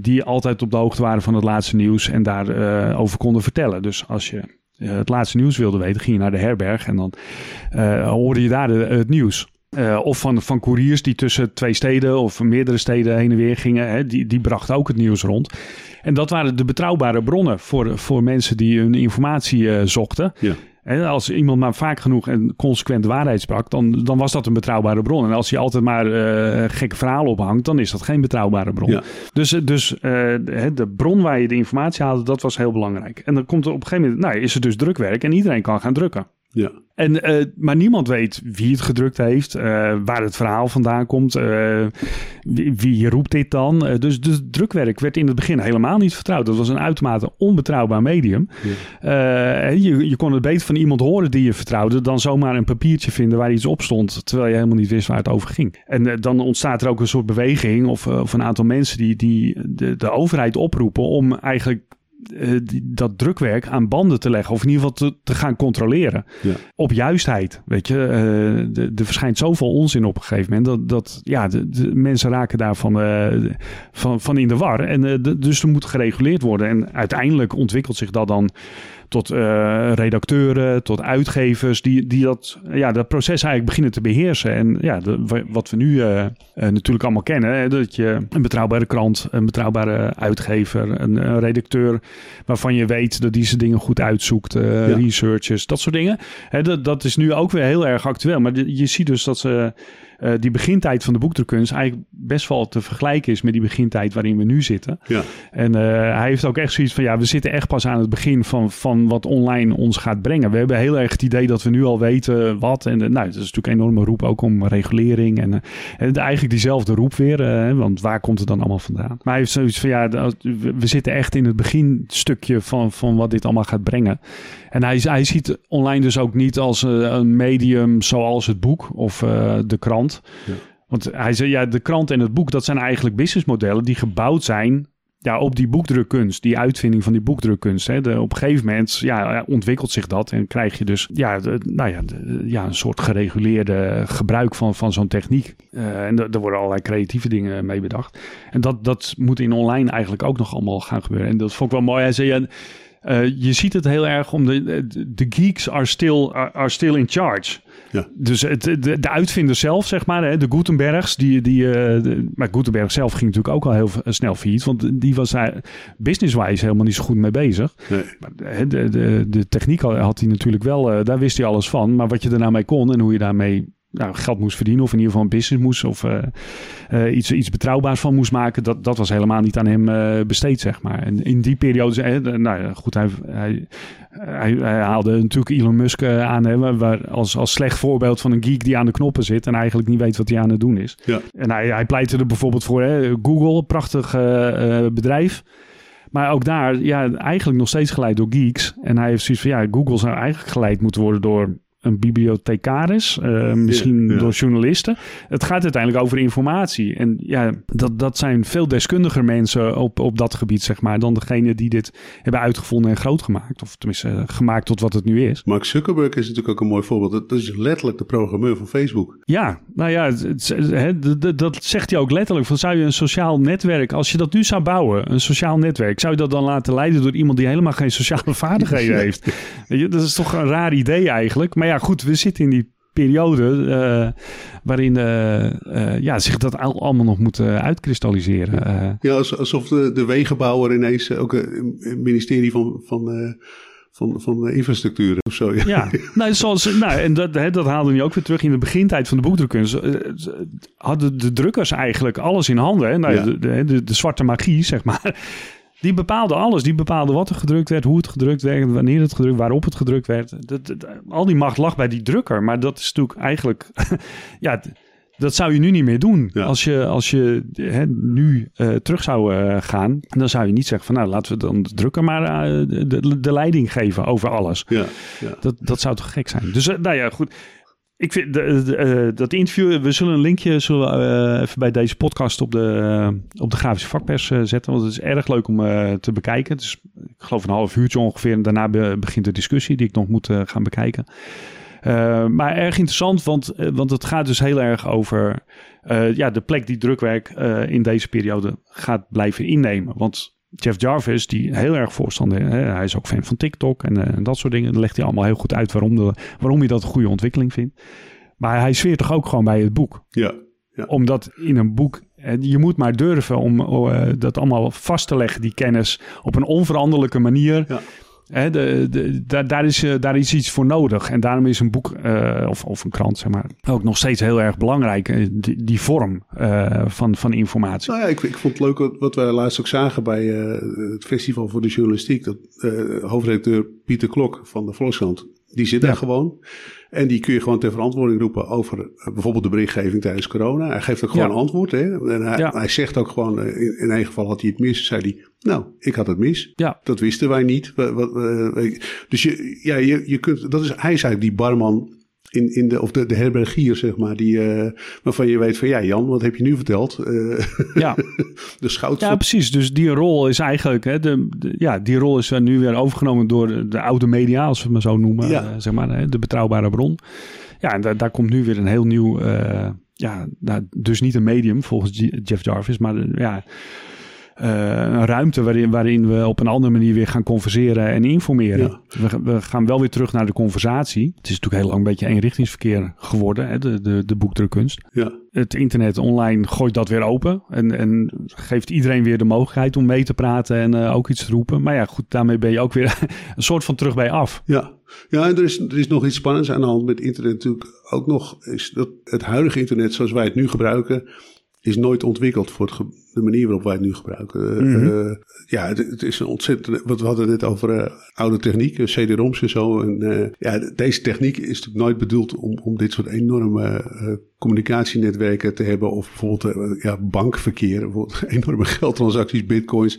die altijd op de hoogte waren van het laatste nieuws en daarover over konden vertellen. Dus als je het laatste nieuws wilde weten, ging je naar de herberg en dan hoorde je daar de, het nieuws. Uh, of van, van couriers die tussen twee steden of meerdere steden heen en weer gingen. Hè, die, die brachten ook het nieuws rond. En dat waren de betrouwbare bronnen voor, voor mensen die hun informatie uh, zochten. Ja. En als iemand maar vaak genoeg en consequent waarheid sprak, dan, dan was dat een betrouwbare bron. En als je altijd maar uh, gekke verhalen ophangt, dan is dat geen betrouwbare bron. Ja. Dus, dus uh, de, de, bron waar je de informatie haalde, dat was heel belangrijk. En dan komt er op een gegeven moment, nou, is er dus drukwerk en iedereen kan gaan drukken. Ja. En, uh, maar niemand weet wie het gedrukt heeft, uh, waar het verhaal vandaan komt, uh, wie, wie, roept dit dan. dus, dus drukwerk werd in het begin helemaal niet vertrouwd. Dat was een uitermate onbetrouwbaar medium. Ja. je, je kon het beter van iemand horen die je vertrouwde dan zomaar een papiertje vinden waar iets op stond, terwijl je helemaal niet wist waar het over ging. En dan ontstaat er ook een soort beweging of, of een aantal mensen die, die de, de overheid oproepen om eigenlijk uh, die, dat drukwerk aan banden te leggen. Of in ieder geval te, te gaan controleren. Ja. Op juistheid. Weet je, uh, er verschijnt zoveel onzin op een gegeven moment. Dat, dat ja, de, de mensen raken daarvan uh, van, van in de war. En de, dus er moet gereguleerd worden. En uiteindelijk ontwikkelt zich dat dan tot uh, redacteuren, tot uitgevers, die, die dat, ja, dat proces eigenlijk beginnen te beheersen. En ja, de, wat we nu uh, natuurlijk allemaal kennen, hè, dat je een betrouwbare krant, een betrouwbare uitgever, een, een redacteur waarvan je weet dat die zijn dingen goed uitzoekt, ja. researchers, dat soort dingen. Hè, dat, dat is nu ook weer heel erg actueel. Maar je ziet dus dat ze uh, die begintijd van de boekdrukkunst eigenlijk best wel te vergelijken is met die begintijd waarin we nu zitten. Ja. En uh, hij heeft ook echt zoiets van, ja, we zitten echt pas aan het begin van, van wat online ons gaat brengen. We hebben heel erg het idee dat we nu al weten wat. En uh, nou, dat is natuurlijk een enorme roep ook om regulering. En, en eigenlijk diezelfde roep weer, want waar komt het dan allemaal vandaan? Maar hij heeft zoiets van, ja, we zitten echt in het beginstukje van, van wat dit allemaal gaat brengen. En hij, hij ziet online dus ook niet als een medium zoals het boek of de krant. Ja. Want hij zei, ja, de krant en het boek, dat zijn eigenlijk businessmodellen die gebouwd zijn ja, op die boekdrukkunst, die uitvinding van die boekdrukkunst. Hè. De, op een gegeven moment ja, ontwikkelt zich dat en krijg je dus ja, de, nou ja, de, ja, een soort gereguleerde gebruik van, van zo'n techniek. Uh, en er worden allerlei creatieve dingen mee bedacht. En dat, dat moet in online eigenlijk ook nog allemaal gaan gebeuren. En dat vond ik wel mooi. Hij zei, ja, uh, je ziet het heel erg om de, de geeks are still, are still in charge. Ja. Dus het, de, de uitvinder zelf, zeg maar, hè, de Gutenbergs, die, die, uh, de, maar Gutenberg zelf ging natuurlijk ook al heel snel failliet, want die was hij business-wise helemaal niet zo goed mee bezig. Nee. Maar de, de, de techniek had hij natuurlijk wel, daar wist hij alles van, maar wat je er nou mee kon en hoe je daarmee nou, geld moest verdienen of in ieder geval een business moest of uh, uh, iets, iets betrouwbaars van moest maken, dat, dat was helemaal niet aan hem uh, besteed, zeg maar. En in die periode, nou ja, goed, hij, hij, hij, hij, haalde natuurlijk Elon Musk aan hè, waar, als, als slecht voorbeeld van een geek die aan de knoppen zit en eigenlijk niet weet wat hij aan het doen is. Ja. En hij, hij pleitte er bijvoorbeeld voor, hè, Google, prachtig bedrijf. Maar ook daar, ja, eigenlijk nog steeds geleid door geeks. En hij heeft zoiets van, ja, Google zou eigenlijk geleid moeten worden door een bibliothecaris, uh, misschien ja, ja. door journalisten. Het gaat uiteindelijk over informatie. En ja, dat, dat zijn veel deskundiger mensen op, op dat gebied, zeg maar, dan degene die dit hebben uitgevonden en groot gemaakt. Of tenminste, uh, gemaakt tot wat het nu is. Mark Zuckerberg is natuurlijk ook een mooi voorbeeld. Dat is letterlijk de programmeur van Facebook. Ja, nou ja, het, het, dat zegt hij ook letterlijk. Van zou je een sociaal netwerk, als je dat nu zou bouwen, een sociaal netwerk, zou je dat dan laten leiden door iemand die helemaal geen sociale [LAUGHS] vaardigheden heeft? Dat is toch een raar idee eigenlijk. Maar ja, goed, we zitten in die periode uh, waarin uh, uh, ja, zich dat al, allemaal nog moet uitkristalliseren. ja, alsof de, de wegenbouwer ineens ook een ministerie van, van, van, van infrastructuur of zo. Ja, ja [LAUGHS] nou, zoals, nou, en dat, hè, dat haalde nu ook weer terug in de begintijd van de boekdrukkunst. hadden de drukkers eigenlijk alles in handen. Hè? Nou, Ja. de, de, de, de zwarte magie, zeg maar. Die bepaalde alles. Die bepaalde wat er gedrukt werd, hoe het gedrukt werd, wanneer het gedrukt, waarop het gedrukt werd. Dat, dat- al die macht lag bij die drukker. Maar dat is natuurlijk eigenlijk, [LAUGHS] ja, dat zou je nu niet meer doen. Ja. Als je, als je hè, nu eh, terug zou eh, gaan, dan zou je niet zeggen van, nou, laten we dan de drukker maar eh, de, de, leiding geven over alles. Ja, ja. Dat, dat zou toch gek zijn. Dus, nou ja, goed. Ik vind de, eh, dat interview, we zullen een linkje zullen, eh, even bij deze podcast op de, eh, op de grafische vakpers zetten. Want het is erg leuk om te bekijken. Het is, ik geloof een half uurtje ongeveer. En daarna be- begint de discussie die ik nog moet gaan bekijken. Maar erg interessant, want, want het gaat dus heel erg over ja, de plek die drukwerk in deze periode gaat blijven innemen. Want Jeff Jarvis, die heel erg voorstander hè, hij is ook fan van TikTok en, eh, en dat soort dingen. Dan legt hij allemaal heel goed uit waarom, de, waarom hij dat een goede ontwikkeling vindt. Maar hij zweert toch ook gewoon bij het boek. ja. Omdat in een boek, eh, je moet maar durven om eh, dat allemaal vast te leggen, die kennis, op een onveranderlijke manier. Ja. Hè, de, de, daar, daar, is, eh, daar is iets voor nodig. En daarom is een boek eh, of, of een krant, zeg maar, ook nog steeds heel erg belangrijk. eh, Die, die vorm van, van informatie. Nou ja, ik, ik vond het leuk wat- we laatst ook zagen bij het Festival voor de Journalistiek. Dat hoofdredacteur Pieter Klok van de Volkskrant, die zit Ja. daar gewoon. En die kun je gewoon ter verantwoording roepen over eh, bijvoorbeeld de berichtgeving tijdens corona. Hij geeft ook gewoon Ja. antwoord. Hè? En hij, Ja. hij zegt ook gewoon, eh, in, in een geval had hij het mis. Zei hij, nou, ik had het mis. Ja. Dat wisten wij niet. Dus je, ja, je, je kunt, dat is, hij is eigenlijk die barman in, in de, of de, de herbergier, zeg maar, die, eh, waarvan je weet van, ja Jan, wat heb je nu verteld? Eh, Ja. [LAUGHS] de schout Ja, precies. Dus die rol is eigenlijk, hè, de, de- ja, die rol is nu weer overgenomen door de, de oude media, als we het maar zo noemen, Ja. eh, zeg maar, hè, de betrouwbare bron. Ja, en daar, daar komt nu weer een heel nieuw, ja, nou, dus niet een medium volgens Jeff Jarvis, maar ja, een ruimte waarin, waarin we op een andere manier weer gaan converseren en informeren. We, we, gaan wel weer terug naar de conversatie. Het is natuurlijk heel lang een beetje eenrichtingsverkeer geworden, hè, de, de, de boekdrukkunst. Ja. Het internet online gooit dat weer open en, en geeft iedereen weer de mogelijkheid om mee te praten en ook iets te roepen. Maar ja, goed, daarmee ben je ook weer [LAUGHS] een soort van terug bij af. Ja, ja, en er is, er is nog iets spannends aan de hand met internet natuurlijk ook nog. Is dat het huidige internet zoals wij het nu gebruiken, is nooit ontwikkeld voor het de manier waarop wij het nu gebruiken. Mm ja, het, het, is een ontzettend. Wat we hadden net over uh, oude techniek, CD-ROMs en zo. En, uh, ja, deze techniek is natuurlijk nooit bedoeld om, om dit soort enorme communicatienetwerken te hebben. Of bijvoorbeeld ja, bankverkeer, bijvoorbeeld [LAUGHS] enorme geldtransacties, bitcoins.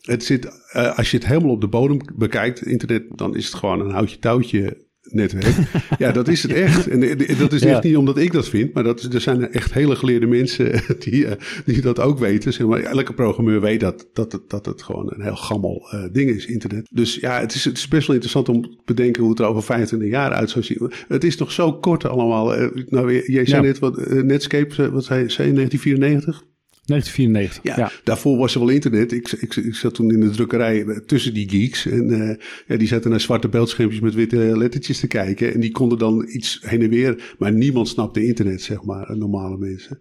Het zit, als je het helemaal op de bodem bekijkt, internet, dan is het gewoon een houtje touwtje netwerk. ja, dat is het echt. En dat is echt niet omdat ik dat vind, maar dat er zijn echt hele geleerde mensen [LAUGHS] die, uh, die dat ook weten. Zeg maar, elke programmeur weet dat, dat, het, dat het gewoon een heel gammel uh, ding is, internet. Dus ja, het is, het is best wel interessant om te bedenken hoe het er over 25 jaar uit zou zien. Het is nog zo kort allemaal. nou, jij zei ja. net wat Netscape, wat zei, zei 1994? 1994. Ja, ja, daarvoor was er wel internet. Ik, ik, ik zat toen in de drukkerij eh, tussen die geeks. En uh, ja, die zaten naar zwarte beeldschermpjes met witte lettertjes te kijken. En die konden dan iets heen en weer. Maar niemand snapte internet, zeg maar, normale mensen.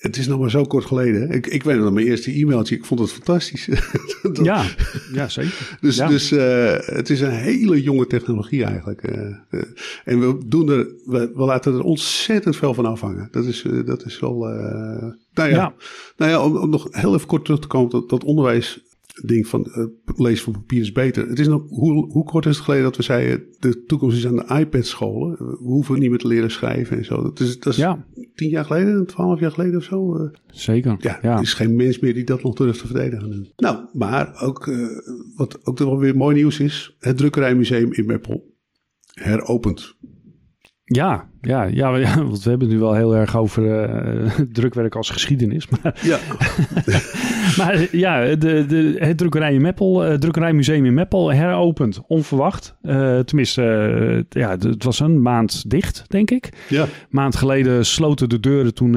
Het is nog maar zo kort geleden. Ik, ik weet nog mijn eerste e-mailtje. Ik vond het fantastisch. [LAUGHS] dat, ja, ja, zeker. Dus, ja. dus uh, het is een hele jonge technologie eigenlijk. Uh, uh, en we, doen er, we, we, laten er ontzettend veel van afhangen. Dat is, dat is wel. nou ja, ja. Nou ja om, om, nog heel even kort terug te komen tot dat onderwijs ding van uh, lezen van papier is beter. Het is nog, hoe, hoe kort is het geleden dat we zeiden, de toekomst is aan de iPad-scholen. We hoeven niet meer te leren schrijven en zo. Dat is, dat is ja. tien jaar geleden, twaalf jaar geleden of zo. Uh, Zeker. Ja, ja, er is geen mens meer die dat nog durft te verdedigen. Nou, maar ook, uh, wat ook wel weer mooi nieuws is, het Drukkerijmuseum in Meppel heropent. Ja, ja, ja, [LAUGHS] ja, want we hebben het nu wel heel erg over uh, [LAUGHS] drukwerk als geschiedenis. Maar [LAUGHS] ja, maar ja, de, de, het drukkerij in Meppel, uh, drukkerijmuseum in Meppel heropend, onverwacht. Uh, tenminste, ja, het was een maand dicht, denk ik. Ja. Maand geleden sloten de deuren toen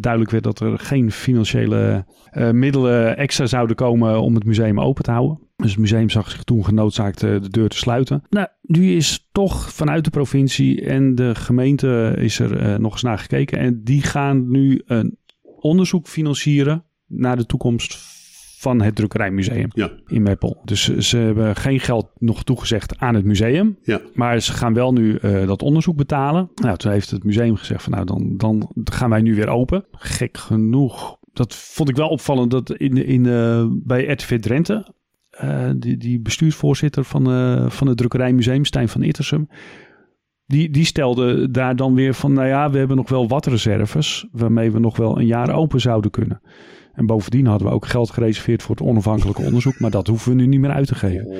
duidelijk werd dat er geen financiële middelen extra zouden komen om het museum open te houden. Dus het museum zag zich toen genoodzaakt de deur te sluiten. Nou, nu is toch vanuit de provincie en de gemeente is er uh, nog eens naar gekeken. En die gaan nu een onderzoek financieren naar de toekomst van het drukkerijmuseum ja. in Meppel. Dus ze hebben geen geld nog toegezegd aan het museum. Ja. Maar ze gaan wel nu uh, dat onderzoek betalen. Nou, toen heeft het museum gezegd van nou, dan, dan gaan wij nu weer open. Gek genoeg. Dat vond ik wel opvallend dat in, in, uh, bij RTV Drenthe uh, die, die bestuursvoorzitter van, uh, van het drukkerijmuseum, Stijn van Ittersum, die, die stelde daar dan weer van, nou ja, we hebben nog wel wat reserves waarmee we nog wel een jaar open zouden kunnen. En bovendien hadden we ook geld gereserveerd voor het onafhankelijke onderzoek, maar dat hoeven we nu niet meer uit te geven.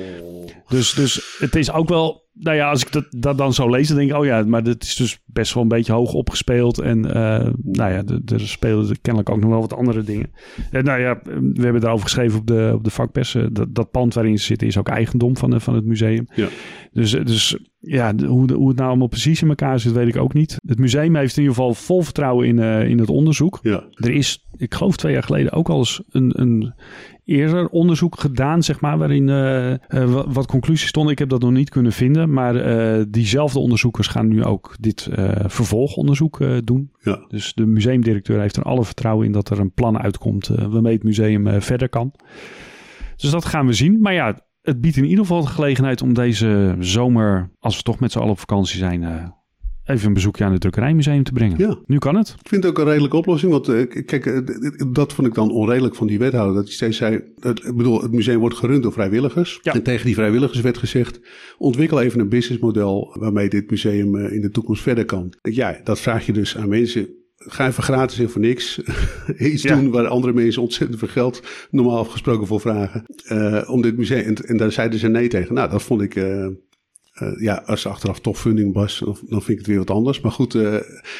Dus, dus het is ook wel, nou ja, als ik dat, dat dan zo lees, dan denk ik, oh ja, maar dat is dus best wel een beetje hoog opgespeeld. En uh, nou ja, er spelen kennelijk ook nog wel wat andere dingen. En nou ja, we hebben daarover geschreven op de, op de vakpers. Dat, dat pand waarin ze zitten is ook eigendom van, van het museum. Ja. Dus, dus ja, hoe, hoe het nou allemaal precies in elkaar zit, weet ik ook niet. Het museum heeft in ieder geval vol vertrouwen in, uh, in het onderzoek. Ja. Er is, ik geloof twee jaar geleden, ook al eens een, een eerder onderzoek gedaan, zeg maar, waarin uh, uh, wat conclusies stonden. Ik heb dat nog niet kunnen vinden, maar uh, diezelfde onderzoekers gaan nu ook dit vervolgonderzoek doen. Ja. Dus de museumdirecteur heeft er alle vertrouwen in dat er een plan uitkomt waarmee het museum verder kan. Dus dat gaan we zien. Maar ja, het biedt in ieder geval de gelegenheid om deze zomer, als we toch met z'n allen op vakantie zijn, even een bezoekje aan het drukkerijmuseum te brengen. Ja. Nu kan het. Ik vind het ook een redelijke oplossing. Want uh, kijk, uh, dat vond ik dan onredelijk van die wethouder. Dat hij steeds zei, het, ik bedoel, het museum wordt gerund door vrijwilligers. Ja. En tegen die vrijwilligers werd gezegd, ontwikkel even een businessmodel waarmee dit museum uh, in de toekomst verder kan. Ja, dat vraag je dus aan mensen. Ga even gratis en voor niks [LAUGHS] iets ja. doen waar andere mensen ontzettend veel geld normaal afgesproken voor vragen. om dit museum. En, en, daar zeiden ze nee tegen. Nou, dat vond ik uh, ja, als er achteraf toch funding was, dan, dan vind ik het weer wat anders. Maar goed, uh,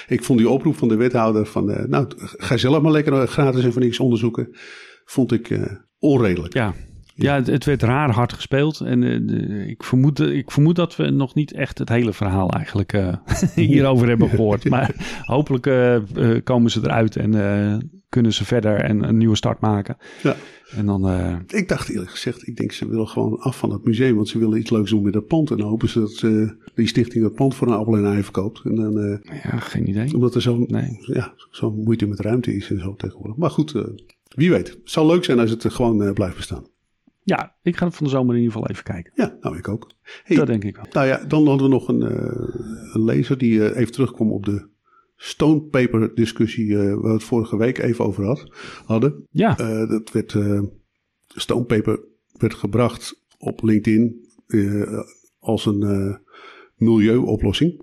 ik vond die oproep van de wethouder van, uh, nou, ga zelf maar lekker gratis en voor niks onderzoeken, vond ik onredelijk. Ja. Ja, het, het, werd raar hard gespeeld. En ik, vermoed, ik vermoed dat we nog niet echt het hele verhaal eigenlijk [LAUGHS] hierover hebben gehoord. [LAUGHS] Maar hopelijk komen ze eruit en kunnen ze verder en een nieuwe start maken. Ja. En dan, uh, ik dacht eerlijk gezegd, ik denk ze willen gewoon af van het museum, want ze willen iets leuks doen met dat pand. En dan hopen ze dat ze, die stichting dat pand voor een appel en ei verkoopt. En dan, uh, ja, geen idee. Omdat er zo'n nee. ja, zo'n moeite met ruimte is en zo tegenwoordig. Maar goed, uh, wie weet. Het zou leuk zijn als het gewoon blijft bestaan. Ja, ik ga van de zomer in ieder geval even kijken. Ja, nou ik ook. Hey, dat denk ik wel. Nou ja, dan hadden we nog een, een lezer die even terugkwam op de stonepaper discussie uh, waar we het vorige week even over had, hadden. Ja. Uh, dat werd, uh, stonepaper werd gebracht op LinkedIn als een milieuoplossing.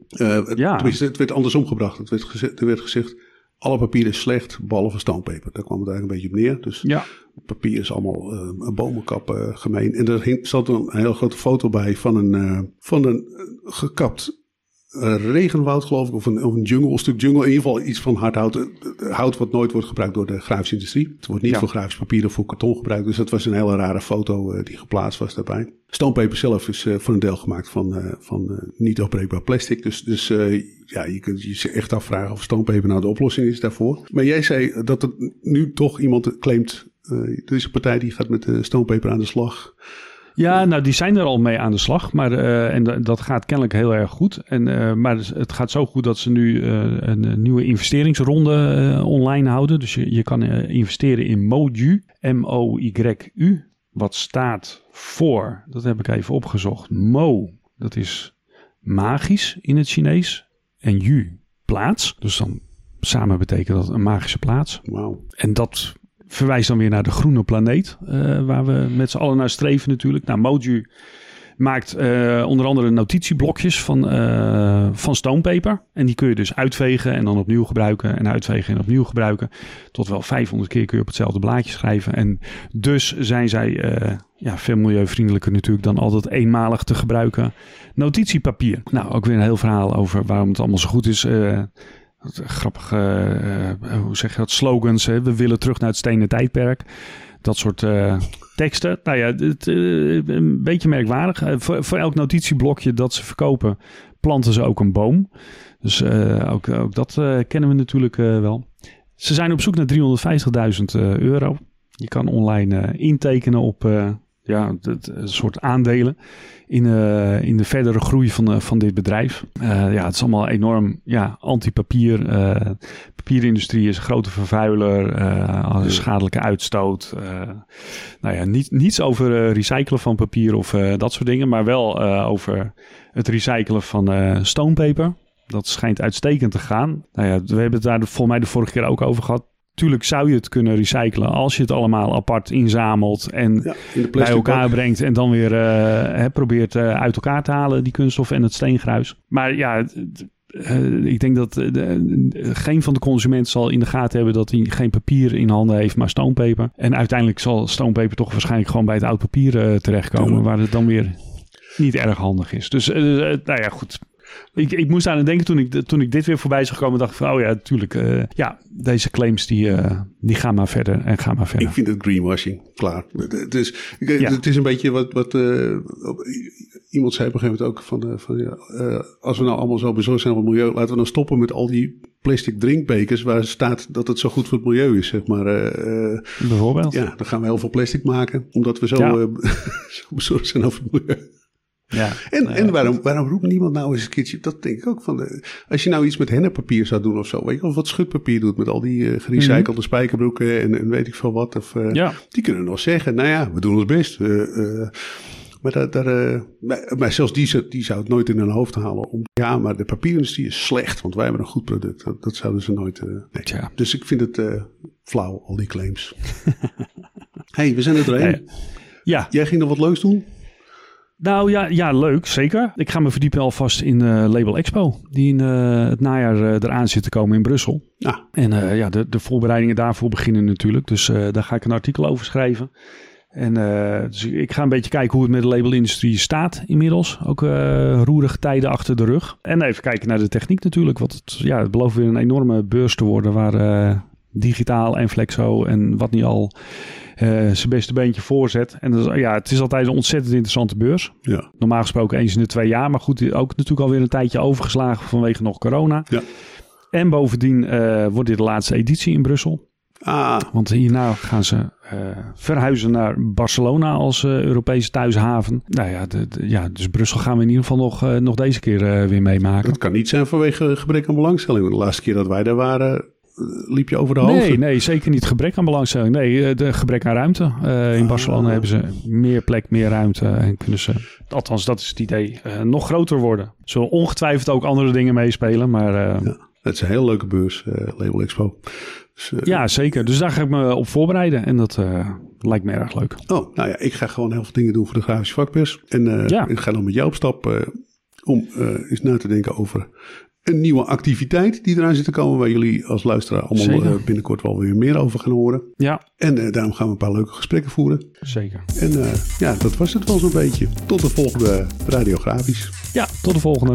ja. Tenminste, het werd andersom gebracht. Het werd gezegd, er werd gezegd, alle papier is slecht, behalve stonepaper. Daar kwam het eigenlijk een beetje op neer. Dus ja. papier is allemaal een bomenkap gemeen. En er zat een hele grote foto bij van een, van een gekapt regenwoud, geloof ik, of een, of een jungle, een stuk jungle. In ieder geval iets van hardhout. Hout wat nooit wordt gebruikt door de grafische industrie. Het wordt niet voor grafisch papier of voor karton gebruikt. Dus dat was een hele rare foto uh, die geplaatst was daarbij. Stonepaper zelf is uh, voor een deel gemaakt van, uh, van niet opbreekbaar plastic. Dus, dus ja, je kunt je echt afvragen of stonepaper nou de oplossing is daarvoor. Maar jij zei dat er nu toch iemand claimt, er is een partij die gaat met de stonepaper aan de slag. Ja, nou die zijn er al mee aan de slag. Maar, uh, en dat gaat kennelijk heel erg goed. En, uh, maar het gaat zo goed dat ze nu uh, een nieuwe investeringsronde online houden. Dus je, je kan investeren in MOU, M-O-Y-U. Wat staat voor, dat heb ik even opgezocht. Mo, dat is magisch in het Chinees. En Yu, plaats. Dus dan samen betekent dat een magische plaats. Wauw. En dat verwijst dan weer naar de groene planeet, uh, waar we met z'n allen naar streven natuurlijk. Nou, Moju maakt uh, onder andere notitieblokjes van, uh, van stonepaper. En die kun je dus uitvegen en dan opnieuw gebruiken en uitvegen en opnieuw gebruiken. Tot wel 500 keer kun je op hetzelfde blaadje schrijven. En dus zijn zij ja, veel milieuvriendelijker natuurlijk dan altijd eenmalig te gebruiken notitiepapier. Nou, ook weer een heel verhaal over waarom het allemaal zo goed is. Grappige, uh, hoe zeg je dat, slogans. Hè? We willen terug naar het stenen tijdperk. Dat soort teksten. Nou ja, het, een beetje merkwaardig. voor, voor elk notitieblokje dat ze verkopen, planten ze ook een boom. Dus ook, ook dat kennen we natuurlijk wel. Ze zijn op zoek naar 350.000 euro. Je kan online intekenen op ja, een soort aandelen in, uh, in de verdere groei van, uh, van dit bedrijf. Uh, ja, het is allemaal enorm ja, anti-papier. papierindustrie is een grote vervuiler, schadelijke uitstoot. nou ja, niet, niets over recyclen van papier of dat soort dingen, maar wel over het recyclen van stonepaper. Dat schijnt uitstekend te gaan. Nou ja, we hebben het daar volgens mij de vorige keer ook over gehad. Tuurlijk zou je het kunnen recyclen als je het allemaal apart inzamelt en ja, bij elkaar brengt en dan weer uh, probeert uh, uit elkaar te halen, die kunststof en het steengruis. Maar ja, uh, ik denk dat geen van de consumenten zal in de gaten hebben dat hij geen papier in handen heeft, maar stoompeper. En uiteindelijk zal stoompeper toch waarschijnlijk gewoon bij het oud papier terechtkomen, waar het dan weer niet erg handig is. Dus nou ja, goed. Ik, ik moest aan het denken toen ik, toen ik dit weer voorbij zag komen. dacht ik van, oh ja, natuurlijk. Uh, ja, deze claims die, uh, die gaan maar verder en gaan maar verder. Ik vind het greenwashing, klaar. Het is, ja. het is een beetje wat, wat uh, iemand zei op een gegeven moment ook. Van, van, ja, als we nou allemaal zo bezorgd zijn voor het milieu. Laten we dan stoppen met al die plastic drinkbekers waar staat dat het zo goed voor het milieu is, zeg maar. Bijvoorbeeld. Ja, dan gaan we heel veel plastic maken. Omdat we zo, ja. [LAUGHS] zo bezorgd zijn over het milieu. Ja, en en waarom, waarom roept niemand nou eens een keertje, dat denk ik ook van, de, als je nou iets met hennenpapier zou doen of zo, weet je, of wat schutpapier doet met al die uh, gerecyclede mm -hmm. spijkerbroeken en, en, weet ik veel wat, of, uh, ja. die kunnen nog zeggen, nou ja, we doen ons best. Uh, maar, daar, daar, maar, maar, zelfs die, die zou het nooit in hun hoofd halen. Om, ja, maar de papierindustrie is slecht, want wij hebben een goed product. Dat, dat zouden ze nooit. nee. Tja. Dus ik vind het flauw, al die claims. [LAUGHS] hey, we zijn er doorheen. Ja. Jij ging nog wat leuks doen? Nou ja, ja, leuk, zeker. Ik ga me verdiepen alvast in uh, Label Expo, die in uh, het najaar uh, eraan zit te komen in Brussel. Ja. En ja, de, de voorbereidingen daarvoor beginnen natuurlijk. Dus daar ga ik een artikel over schrijven. En dus ik ga een beetje kijken hoe het met de labelindustrie staat inmiddels. Ook roerige tijden achter de rug. En even kijken naar de techniek natuurlijk. Want het, ja, het belooft weer een enorme beurs te worden waar digitaal en flexo en wat niet al uh, zijn beste beentje voorzet. En dus, ja, het is altijd een ontzettend interessante beurs. Ja. Normaal gesproken eens in de twee jaar. Maar goed, ook natuurlijk alweer een tijdje overgeslagen vanwege nog corona. Ja. En bovendien uh, wordt dit de laatste editie in Brussel. Ah, Want hierna gaan ze eh, verhuizen naar Barcelona als eh, Europese thuishaven. Nou ja, de, de- ja, dus Brussel gaan we in ieder geval nog, eh, nog deze keer eh, weer meemaken. dat kan niet zijn vanwege gebrek aan belangstelling. De laatste keer dat wij daar waren, eh, liep je over de hoofd. Nee, nee, zeker niet gebrek aan belangstelling. Nee, eh, de gebrek aan ruimte. Eh, in Ah. Barcelona hebben ze meer plek, meer ruimte. En kunnen ze, althans dat is het idee, eh, nog groter worden. Zullen ongetwijfeld ook andere dingen meespelen. Maar ja. Ja, het is een hele leuke beurs, Label Expo. Dus, eh, zeker. Dus daar ga ik me op voorbereiden. En dat lijkt me erg leuk. Oh, nou ja, ik ga gewoon heel veel dingen doen voor de grafische vakpers. En Ja. ik ga dan met jou op stap om eh, eens na te denken over een nieuwe activiteit die eraan zit te komen. Waar jullie als luisteraar allemaal Zeker. eh, binnenkort wel weer meer over gaan horen. Ja, En eh, daarom gaan we een paar leuke gesprekken voeren. zeker. En eh, ja, dat was het wel zo'n beetje. Tot de volgende radiografisch. Ja, tot de volgende.